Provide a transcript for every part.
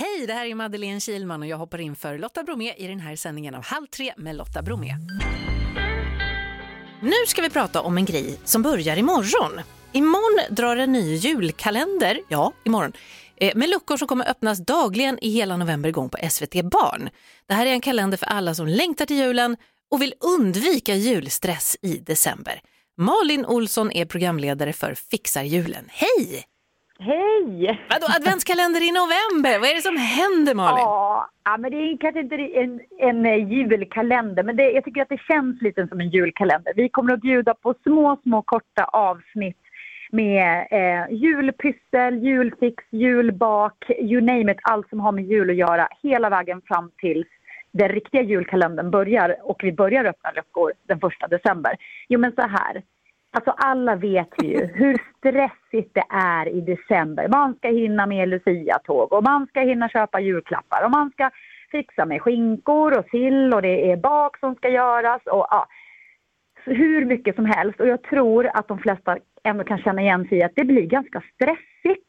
Hej, det här är Madeleine Kilman och jag hoppar in för Lotta Bromé i den här sändningen av Halv tre med Lotta Bromé. Nu ska vi prata om en grej som börjar imorgon. Imorgon drar en ny julkalender, ja, imorgon, eh, med luckor som kommer öppnas dagligen i hela november igång på SVT Barn. Det här är en kalender för alla som längtar till julen och vill undvika julstress i december. Malin Olsson är programledare för Fixar julen. Hej! Hej! Vadå, adventskalender i november? Vad är det som händer Malin? Ja, men det är kanske inte en, en eh, julkalender, men det, jag tycker att det känns lite som en julkalender. Vi kommer att bjuda på små, små korta avsnitt med eh, julpyssel, julfix, julbak, you name it, allt som har med jul att göra hela vägen fram till den riktiga julkalendern börjar och vi börjar öppna luckor den första december. Jo men så här, Alltså alla vet ju hur stressigt det är i december. Man ska hinna med Lucia-tåg och man ska hinna köpa julklappar och man ska fixa med skinkor och sill och det är bak som ska göras och ja, hur mycket som helst. Och jag tror att de flesta ändå kan känna igen sig i att det blir ganska stressigt.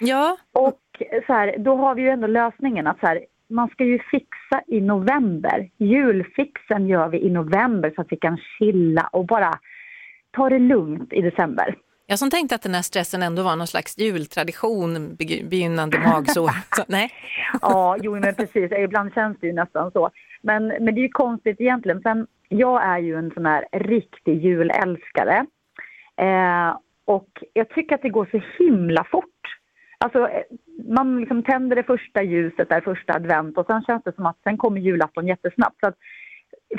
Ja. Och så här, då har vi ju ändå lösningen att så här, man ska ju fixa i november. Julfixen gör vi i november så att vi kan chilla och bara ta det lugnt i december. Jag som tänkte att den här stressen ändå var någon slags jultradition, begynnande magsår. Så, nej. ja, jo men precis. Ibland känns det ju nästan så. Men, men det är ju konstigt egentligen. Sen, jag är ju en sån här riktig julälskare. Eh, och jag tycker att det går så himla fort. Alltså, man liksom tänder det första ljuset där, första advent och sen känns det som att sen kommer julafton jättesnabbt. Så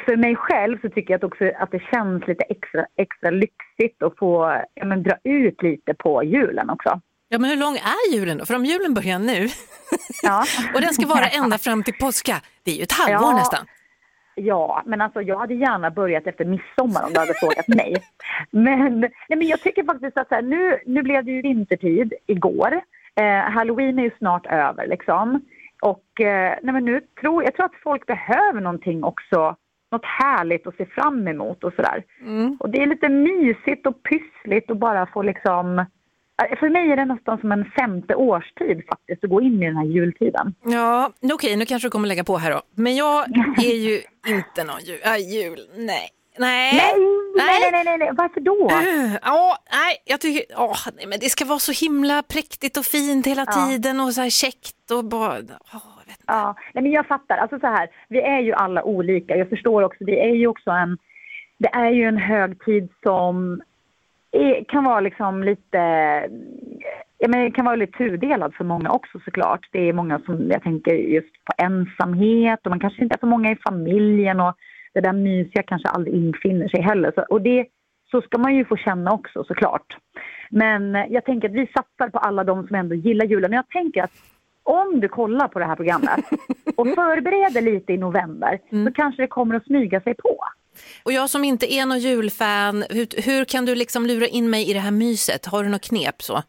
för mig själv så tycker jag att också att det känns lite extra, extra lyxigt att få ja, men, dra ut lite på julen också. Ja, men hur lång är julen då? För om julen börjar nu ja. och den ska vara ända fram till påska, det är ju ett halvår ja. nästan. Ja, men alltså jag hade gärna börjat efter midsommar om du hade frågat mig. Men, nej, men jag tycker faktiskt att här, nu, nu blev det ju vintertid igår. Eh, Halloween är ju snart över liksom. Och eh, nej, men nu tror jag tror att folk behöver någonting också något härligt att se fram emot och sådär. Mm. Och det är lite mysigt och pyssligt och bara få liksom äh, för mig är det nästan som en femte årstid faktiskt att gå in i den här jultiden. Ja, okej, okay, nu kanske du kommer lägga på här då. Men jag är ju inte någon jul, äh, jul nej. Nej. Nej, nej, nej, nej, nej, varför då? Ja, nej, jag tycker, åh, nej, men det ska vara så himla präktigt och fint hela tiden och så här käckt och bara, åh, Ja, nej men jag fattar. Alltså så här, vi är ju alla olika. Jag förstår också, det är ju också en, det är ju en högtid som är, kan vara liksom lite, ja men kan vara lite tudelad för många också såklart. Det är många som, jag tänker just på ensamhet och man kanske inte är så många i familjen och det där mysiga kanske aldrig infinner sig heller. Så, och det, så ska man ju få känna också såklart. Men jag tänker att vi satsar på alla de som ändå gillar julen. Och jag tänker att om du kollar på det här programmet och förbereder lite i november mm. så kanske det kommer att smyga sig på. Och jag som inte är någon julfan, hur, hur kan du liksom lura in mig i det här myset? Har du något knep så?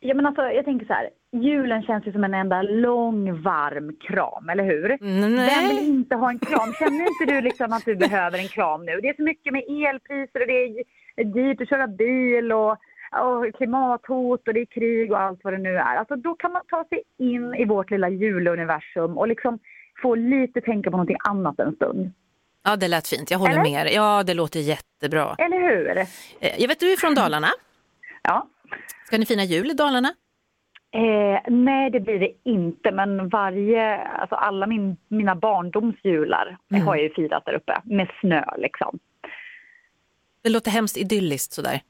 Ja men alltså jag tänker så här, julen känns ju som en enda lång varm kram, eller hur? Nej. Vem vill inte ha en kram? Känner inte du liksom att du behöver en kram nu? Det är så mycket med elpriser och det är dyrt att köra bil och och klimathot och det är krig och allt vad det nu är. Alltså då kan man ta sig in i vårt lilla juluniversum och liksom få lite tänka på någonting annat en stund. Ja, det lät fint. Jag håller Eller? med Ja, det låter jättebra. Eller hur? Eh, jag vet, du är från Dalarna. Ja. Ska ni fira jul i Dalarna? Eh, nej, det blir det inte. Men varje, alltså alla min, mina barndomsjular mm. har jag ju firat där uppe med snö liksom. Det låter hemskt idylliskt sådär.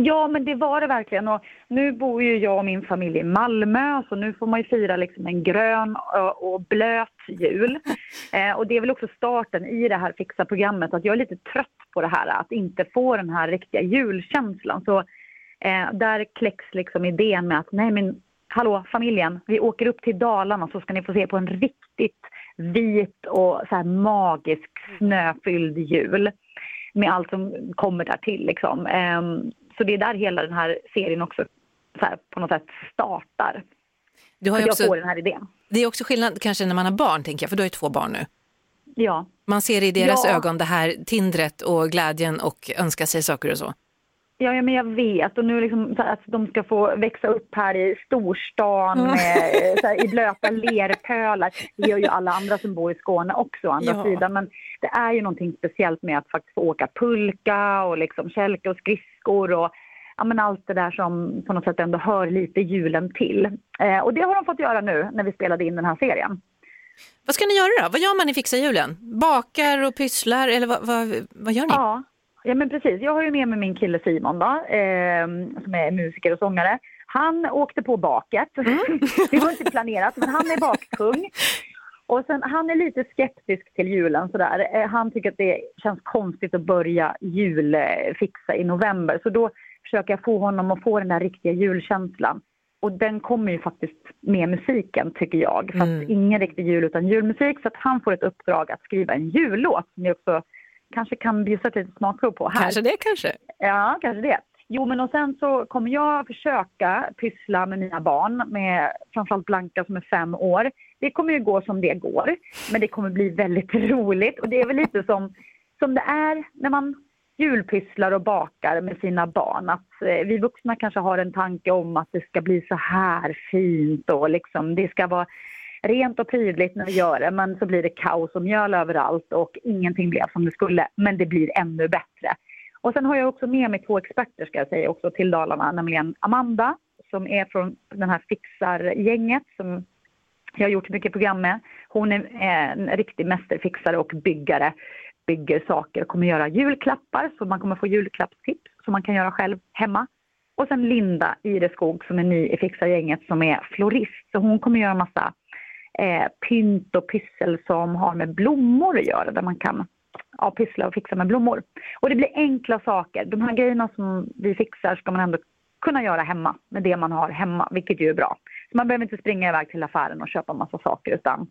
Ja, men det var det verkligen. Och nu bor ju jag och min familj i Malmö, så nu får man ju fira liksom en grön och blöt jul. Eh, och det är väl också starten i det här Fixa-programmet, att jag är lite trött på det här, att inte få den här riktiga julkänslan. Så eh, där kläcks liksom idén med att, nej men hallå familjen, vi åker upp till Dalarna så ska ni få se på en riktigt vit och så här magisk snöfylld jul med allt som kommer där till liksom. Så det är där hela den här serien också här, på något sätt startar. Du har också, jag får den här idén. Det är också skillnad kanske när man har barn, tänker jag, för du har ju två barn nu. Ja. Man ser i deras ja. ögon det här tindret och glädjen och önskar sig saker och så. Ja, men jag vet. Och nu liksom så att de ska få växa upp här i storstan med, så här, i blöta lerpölar. Det gör ju alla andra som bor i Skåne också å andra Ja. sidan. Men det är ju någonting speciellt med att faktiskt få åka pulka och liksom kälke och skridskor och ja, men allt det där som på något sätt ändå hör lite julen till. Eh, och det har de fått göra nu när vi spelade in den här serien. Vad ska ni göra då? Vad gör man i Fixa julen? Bakar och pysslar eller vad, vad, vad gör ni? Ja, ja men precis. Jag har ju med mig min kille Simon då, eh, som är musiker och sångare. Han åkte på baket. det var inte planerat, men han är baktung. Och sen, han är lite skeptisk till julen sådär. Eh, han tycker att det känns konstigt att börja julfixa i november. Så då försöker jag få honom att få den där riktiga julkänslan. Och den kommer ju faktiskt med musiken tycker jag. Fast Mm. ingen riktig jul utan julmusik. Så att han får ett uppdrag att skriva en jullåt som jag också kanske kan bjussa ett litet smakprov på här. Kanske det kanske. Ja, kanske det. Jo, men och sen så kommer jag försöka pyssla med mina barn, med framförallt Blanka som är fem år. Det kommer ju gå som det går, men det kommer bli väldigt roligt. Och det är väl lite som, som det är när man julpysslar och bakar med sina barn. Att eh, vi vuxna kanske har en tanke om att det ska bli så här fint och liksom det ska vara rent och prydligt när vi gör det, men så blir det kaos och mjöl överallt och ingenting blev som det skulle. Men det blir ännu bättre. Och sen har jag också med mig två experter ska jag säga också till Dalarna, nämligen Amanda som är från den här fixargänget som jag har gjort mycket program med. Hon är eh, en riktig mästerfixare och byggare, bygger saker och kommer göra julklappar så man kommer få julklappstips som man kan göra själv hemma. Och sen Linda Ireskog som är ny i fixargänget som är florist. Så hon kommer göra massa eh, pynt och pyssel som har med blommor att göra där man kan ja, pyssla och fixa med blommor. Och det blir enkla saker. De här grejerna som vi fixar ska man ändå kunna göra hemma med det man har hemma, vilket ju är bra. Så man behöver inte springa iväg till affären och köpa massa saker utan